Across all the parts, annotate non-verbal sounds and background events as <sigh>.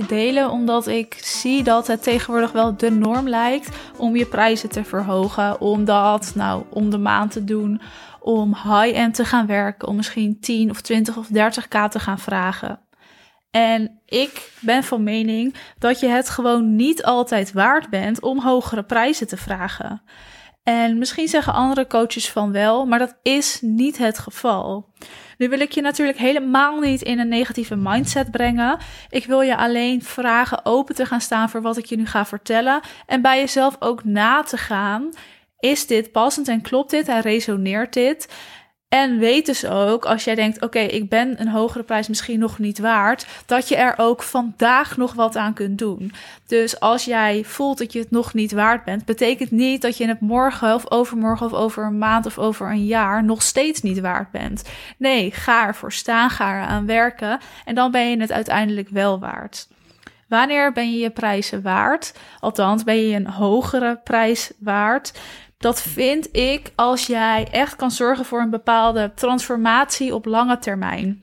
delen omdat ik zie dat het tegenwoordig wel de norm lijkt om je prijzen te verhogen. Om dat nou om de maand te doen, om high-end te gaan werken, om misschien 10 of 20 of 30k te gaan vragen. En ik ben van mening dat je het gewoon niet altijd waard bent om hogere prijzen te vragen. En misschien zeggen andere coaches van wel, maar dat is niet het geval. Nu wil ik je natuurlijk helemaal niet in een negatieve mindset brengen. Ik wil je alleen vragen open te gaan staan voor wat ik je nu ga vertellen. En bij jezelf ook na te gaan. Is dit passend en klopt dit en resoneert dit? En weet dus ook, als jij denkt: oké, ik ben een hogere prijs misschien nog niet waard, dat je er ook vandaag nog wat aan kunt doen. Dus als jij voelt dat je het nog niet waard bent, betekent niet dat je het morgen of overmorgen of over een maand of over een jaar nog steeds niet waard bent. Nee, ga ervoor staan, ga eraan werken en dan ben je het uiteindelijk wel waard. Wanneer ben je je prijzen waard? Althans, ben je een hogere prijs waard? Dat vind ik als jij echt kan zorgen voor een bepaalde transformatie op lange termijn.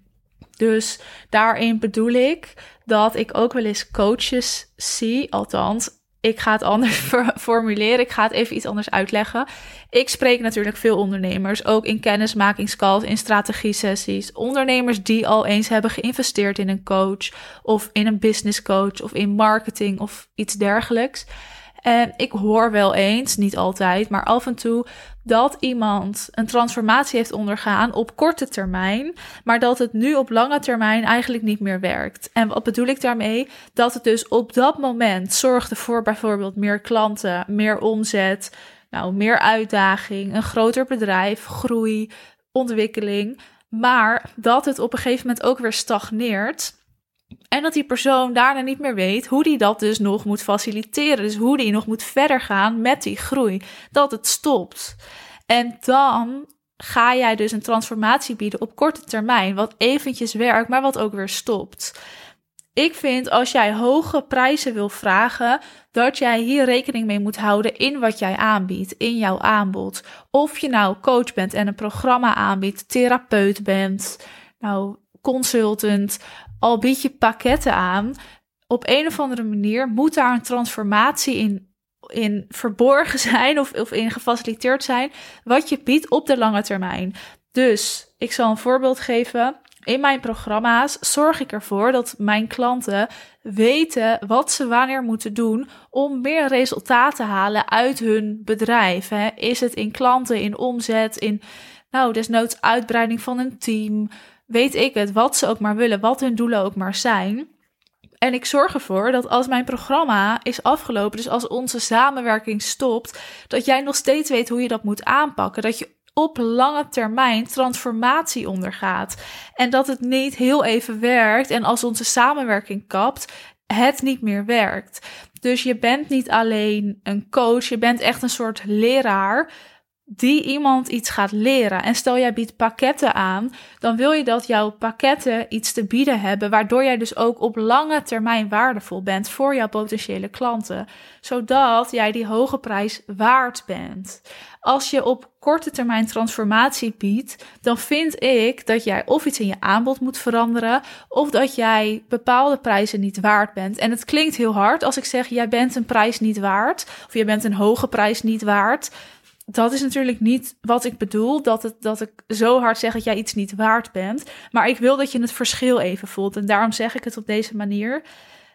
Dus daarin bedoel ik dat ik ook wel eens coaches zie, althans, ik ga het anders <laughs> formuleren. Ik ga het even iets anders uitleggen. Ik spreek natuurlijk veel ondernemers, ook in kennismakingscalls, in strategie-sessies. Ondernemers die al eens hebben geïnvesteerd in een coach, of in een business coach, of in marketing of iets dergelijks. En ik hoor wel eens, niet altijd, maar af en toe, dat iemand een transformatie heeft ondergaan op korte termijn, maar dat het nu op lange termijn eigenlijk niet meer werkt. En wat bedoel ik daarmee? Dat het dus op dat moment zorgde voor bijvoorbeeld meer klanten, meer omzet, nou, meer uitdaging, een groter bedrijf, groei, ontwikkeling. Maar dat het op een gegeven moment ook weer stagneert. En dat die persoon daarna niet meer weet hoe die dat dus nog moet faciliteren. Dus hoe die nog moet verder gaan met die groei. Dat het stopt. En dan ga jij dus een transformatie bieden op korte termijn. Wat eventjes werkt, maar wat ook weer stopt. Ik vind als jij hoge prijzen wil vragen, dat jij hier rekening mee moet houden in wat jij aanbiedt, in jouw aanbod. Of je nou coach bent en een programma aanbiedt, therapeut bent, nou consultant, al bied je pakketten aan, op een of andere manier moet daar een transformatie in, in verborgen <laughs> zijn of, of in gefaciliteerd zijn, wat je biedt op de lange termijn. Dus ik zal een voorbeeld geven. In mijn programma's zorg ik ervoor dat mijn klanten weten wat ze wanneer moeten doen om meer resultaat te halen uit hun bedrijf. Hè. Is het in klanten, in omzet, in nou, desnoods uitbreiding van een team, weet ik het, wat ze ook maar willen, wat hun doelen ook maar zijn. En ik zorg ervoor dat als mijn programma is afgelopen, dus als onze samenwerking stopt, dat jij nog steeds weet hoe je dat moet aanpakken. Dat je op lange termijn transformatie ondergaat. En dat het niet heel even werkt en als onze samenwerking kapt, het niet meer werkt. Dus je bent niet alleen een coach, je bent echt een soort leraar die iemand iets gaat leren. En stel jij biedt pakketten aan, dan wil je dat jouw pakketten iets te bieden hebben, waardoor jij dus ook op lange termijn waardevol bent voor jouw potentiële klanten, zodat jij die hoge prijs waard bent. Als je op korte termijn transformatie biedt, dan vind ik dat jij of iets in je aanbod moet veranderen, of dat jij bepaalde prijzen niet waard bent. En het klinkt heel hard als ik zeg: jij bent een prijs niet waard, of jij bent een hoge prijs niet waard dat is natuurlijk niet wat ik bedoel. Dat, het, dat ik zo hard zeg dat jij iets niet waard bent. Maar ik wil dat je het verschil even voelt. En daarom zeg ik het op deze manier.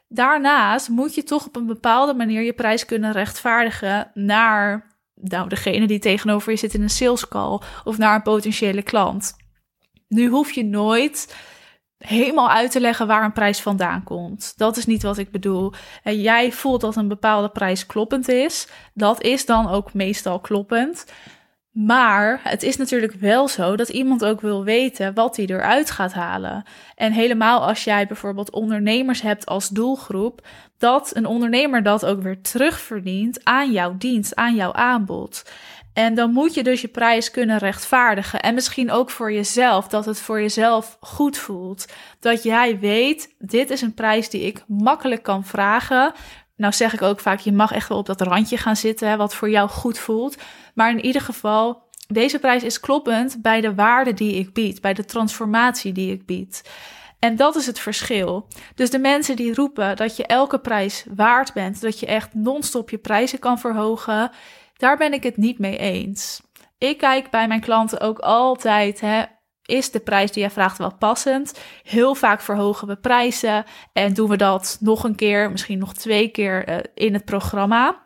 Daarnaast moet je toch op een bepaalde manier je prijs kunnen rechtvaardigen naar nou, degene die tegenover je zit in een sales call of naar een potentiële klant. Nu hoef je nooit helemaal uit te leggen waar een prijs vandaan komt. Dat is niet wat ik bedoel. En jij voelt dat een bepaalde prijs kloppend is. Dat is dan ook meestal kloppend. Maar het is natuurlijk wel zo dat iemand ook wil weten wat hij eruit gaat halen. En helemaal als jij bijvoorbeeld ondernemers hebt als doelgroep, dat een ondernemer dat ook weer terugverdient aan jouw dienst, aan jouw aanbod. En dan moet je dus je prijs kunnen rechtvaardigen. En misschien ook voor jezelf, dat het voor jezelf goed voelt. Dat jij weet, dit is een prijs die ik makkelijk kan vragen. Nou zeg ik ook vaak, je mag echt wel op dat randje gaan zitten, wat voor jou goed voelt. Maar in ieder geval, deze prijs is kloppend bij de waarde die ik bied, bij de transformatie die ik bied. En dat is het verschil. Dus de mensen die roepen dat je elke prijs waard bent, dat je echt non-stop je prijzen kan verhogen, daar ben ik het niet mee eens. Ik kijk bij mijn klanten ook altijd, hè, is de prijs die jij vraagt wel passend? Heel vaak verhogen we prijzen en doen we dat nog een keer, misschien nog twee keer uh, in het programma.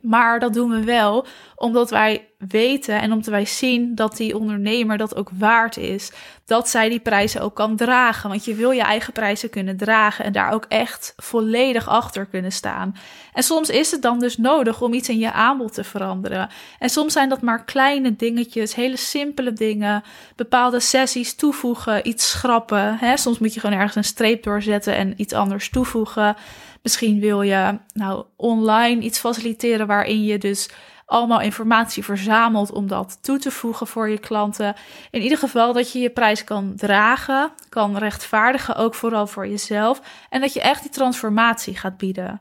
Maar dat doen we wel omdat wij weten en omdat wij zien dat die ondernemer dat ook waard is. Dat zij die prijzen ook kan dragen. Want je wil je eigen prijzen kunnen dragen en daar ook echt volledig achter kunnen staan. En soms is het dan dus nodig om iets in je aanbod te veranderen. En soms zijn dat maar kleine dingetjes, hele simpele dingen. Bepaalde sessies toevoegen, iets schrappen. Hè? Soms moet je gewoon ergens een streep doorzetten en iets anders toevoegen. Misschien wil je nou online iets faciliteren waarin je dus allemaal informatie verzamelt om dat toe te voegen voor je klanten. In ieder geval dat je je prijs kan dragen, kan rechtvaardigen, ook vooral voor jezelf. En dat je echt die transformatie gaat bieden.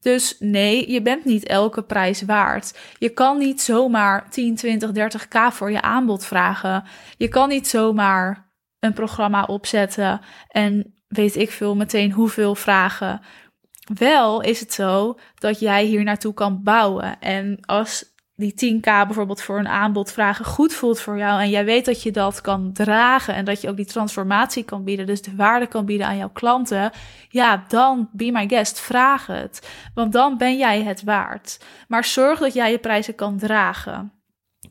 Dus nee, je bent niet elke prijs waard. Je kan niet zomaar 10, 20, 30k voor je aanbod vragen. Je kan niet zomaar een programma opzetten en weet ik veel meteen hoeveel vragen. Wel is het zo dat jij hier naartoe kan bouwen. En als die 10k bijvoorbeeld voor een aanbod vragen goed voelt voor jou en jij weet dat je dat kan dragen en dat je ook die transformatie kan bieden, dus de waarde kan bieden aan jouw klanten, ja, dan be my guest, vraag het. Want dan ben jij het waard. Maar zorg dat jij je prijzen kan dragen.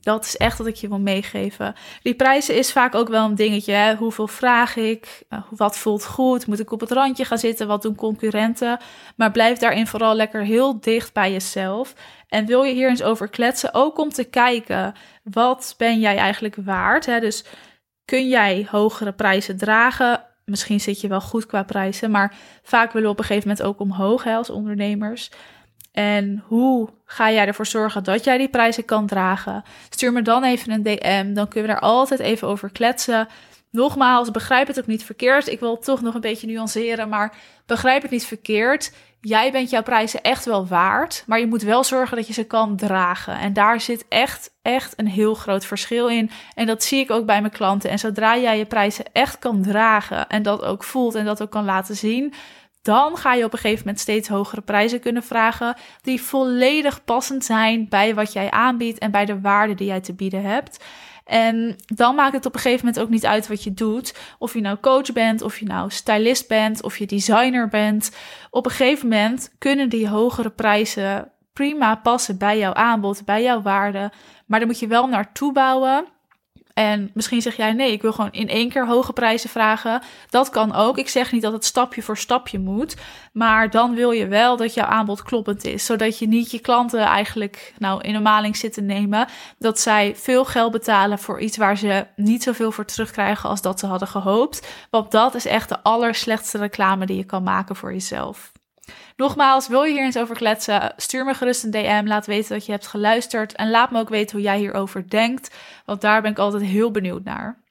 Dat is echt wat ik je wil meegeven. Die prijzen is vaak ook wel een dingetje. Hè? Hoeveel vraag ik? Eh, wat voelt goed? Moet ik op het randje gaan zitten? Wat doen concurrenten? Maar blijf daarin vooral lekker heel dicht bij jezelf. En wil je hier eens over kletsen? Ook om te kijken, wat ben jij eigenlijk waard? Hè? Dus kun jij hogere prijzen dragen? Misschien zit je wel goed qua prijzen, maar vaak willen we op een gegeven moment ook omhoog hè, als ondernemers. En hoe ga jij ervoor zorgen dat jij die prijzen kan dragen? Stuur me dan even een DM, dan kunnen we daar altijd even over kletsen. Nogmaals, begrijp het ook niet verkeerd. Ik wil toch nog een beetje nuanceren, maar begrijp het niet verkeerd. Jij bent jouw prijzen echt wel waard, maar je moet wel zorgen dat je ze kan dragen. En daar zit echt, echt een heel groot verschil in. En dat zie ik ook bij mijn klanten. En zodra jij je prijzen echt kan dragen en dat ook voelt en dat ook kan laten zien, dan ga je op een gegeven moment steeds hogere prijzen kunnen vragen, die volledig passend zijn bij wat jij aanbiedt en bij de waarde die jij te bieden hebt. En dan maakt het op een gegeven moment ook niet uit wat je doet. Of je nou coach bent, of je nou stylist bent, of je designer bent. Op een gegeven moment kunnen die hogere prijzen prima passen bij jouw aanbod, bij jouw waarde. Maar dan moet je wel naartoe bouwen. En misschien zeg jij nee, ik wil gewoon in één keer hoge prijzen vragen. Dat kan ook. Ik zeg niet dat het stapje voor stapje moet. Maar dan wil je wel dat jouw aanbod kloppend is. Zodat je niet je klanten eigenlijk nou, in een maling zit te nemen. Dat zij veel geld betalen voor iets waar ze niet zoveel voor terugkrijgen als dat ze hadden gehoopt. Want dat is echt de allerslechtste reclame die je kan maken voor jezelf. Nogmaals, wil je hier eens over kletsen? Stuur me gerust een DM. Laat weten dat je hebt geluisterd. En laat me ook weten hoe jij hierover denkt. Want daar ben ik altijd heel benieuwd naar.